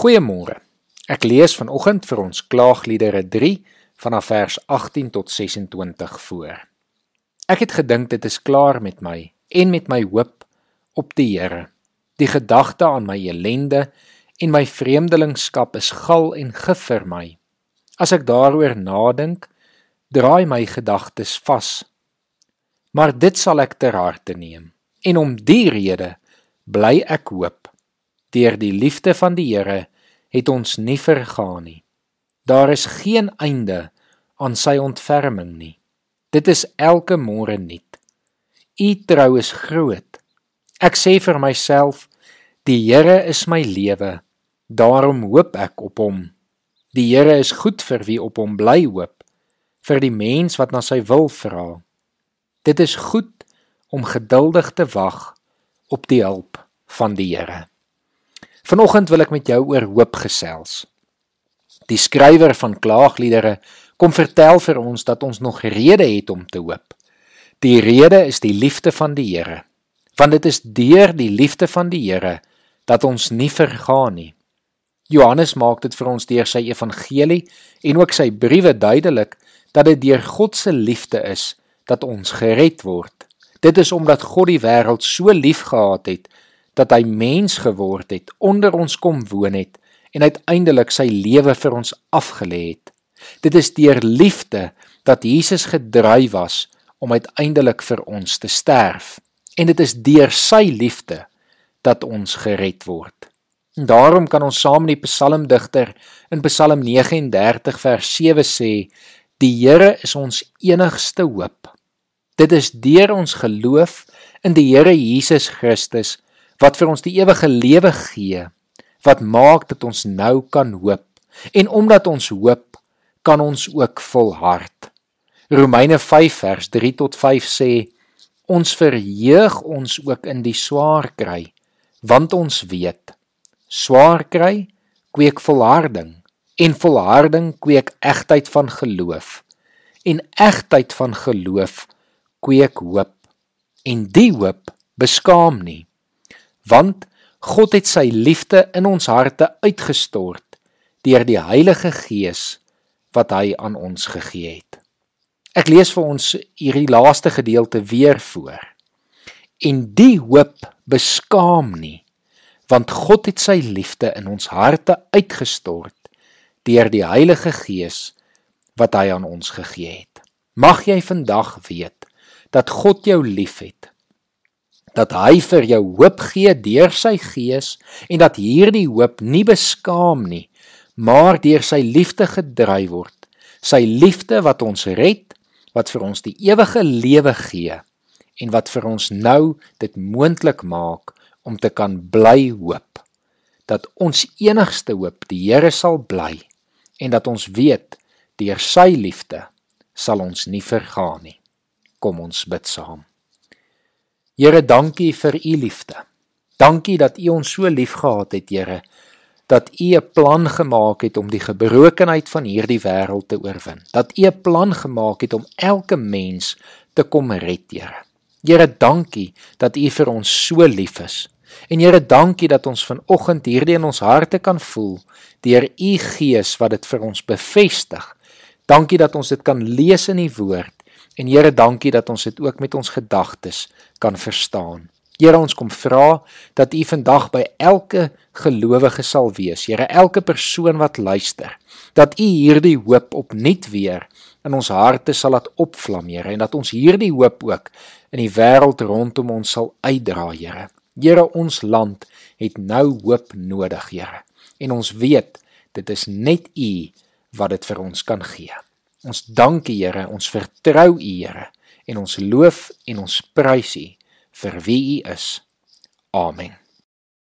Goeiemôre. Ek lees vanoggend vir ons Klaagliedere 3 vanaf vers 18 tot 26 voor. Ek het gedink dit is klaar met my en met my hoop op die Here. Die gedagte aan my ellende en my vreemdelingskap is gal en gif vir my. As ek daaroor nadink, draai my gedagtes vas. Maar dit sal ek ter harte neem en om die rede bly ek hoop. Deur die liefde van die Here het ons nie vergaan nie. Daar is geen einde aan sy ontferming nie. Dit is elke môre nuut. U trou is groot. Ek sê vir myself, die Here is my lewe. Daarom hoop ek op hom. Die Here is goed vir wie op hom bly hoop, vir die mens wat na sy wil vra. Dit is goed om geduldig te wag op die hulp van die Here. Vanoggend wil ek met jou oor hoop gesels. Die skrywer van Klaagliedere kom vertel vir ons dat ons nog rede het om te hoop. Die rede is die liefde van die Here. Want dit is deur die liefde van die Here dat ons nie vergaan nie. Johannes maak dit vir ons deur sy evangelie en ook sy briewe duidelik dat dit deur God se liefde is dat ons gered word. Dit is omdat God die wêreld so liefgehad het dat hy mens geword het, onder ons kom woon het en uiteindelik sy lewe vir ons afgelê het. Dit is deur liefde dat Jesus gedryf was om uiteindelik vir ons te sterf. En dit is deur sy liefde dat ons gered word. En daarom kan ons saam met die psalmdigter in Psalm 39 vers 7 sê: Die Here is ons enigste hoop. Dit is deur ons geloof in die Here Jesus Christus wat vir ons die ewige lewe gee, wat maak dat ons nou kan hoop. En omdat ons hoop, kan ons ook volhard. Romeine 5 vers 3 tot 5 sê: Ons verheug ons ook in die swaar kry, want ons weet swaar kry kweek volharding en volharding kweek egtheid van geloof en egtheid van geloof kweek hoop en die hoop beskaam nie want God het sy liefde in ons harte uitgestort deur die Heilige Gees wat hy aan ons gegee het. Ek lees vir ons hierdie laaste gedeelte weer voor. En die hoop beskaam nie, want God het sy liefde in ons harte uitgestort deur die Heilige Gees wat hy aan ons gegee het. Mag jy vandag weet dat God jou liefhet dat hy vir jou hoop gee deur sy gees en dat hierdie hoop nie beskaam nie, maar deur sy liefde gedryf word. Sy liefde wat ons red, wat vir ons die ewige lewe gee en wat vir ons nou dit moontlik maak om te kan bly hoop. Dat ons enigste hoop die Here sal bly en dat ons weet deur sy liefde sal ons nie vergaan nie. Kom ons bid saam. Here, dankie vir u liefde. Dankie dat u ons so liefgehad het, Here, dat u 'n plan gemaak het om die gebrokenheid van hierdie wêreld te oorwin. Dat u 'n plan gemaak het om elke mens te kom red, Here. Here, dankie dat u vir ons so lief is. En Here, dankie dat ons vanoggend hierdie in ons harte kan voel deur u Gees wat dit vir ons bevestig. Dankie dat ons dit kan lees in die woord En Here, dankie dat ons dit ook met ons gedagtes kan verstaan. Here, ons kom vra dat U vandag by elke gelowige sal wees. Here, elke persoon wat luister, dat U hierdie hoop opnuut weer in ons harte sal laat opvlam, Here, en dat ons hierdie hoop ook in die wêreld rondom ons sal uitdra, Here. Here, ons land het nou hoop nodig, Here. En ons weet dit is net U wat dit vir ons kan gee. Ons dank U Here, ons vertrou U Here en ons loof en ons prys U vir wie U is. Amen.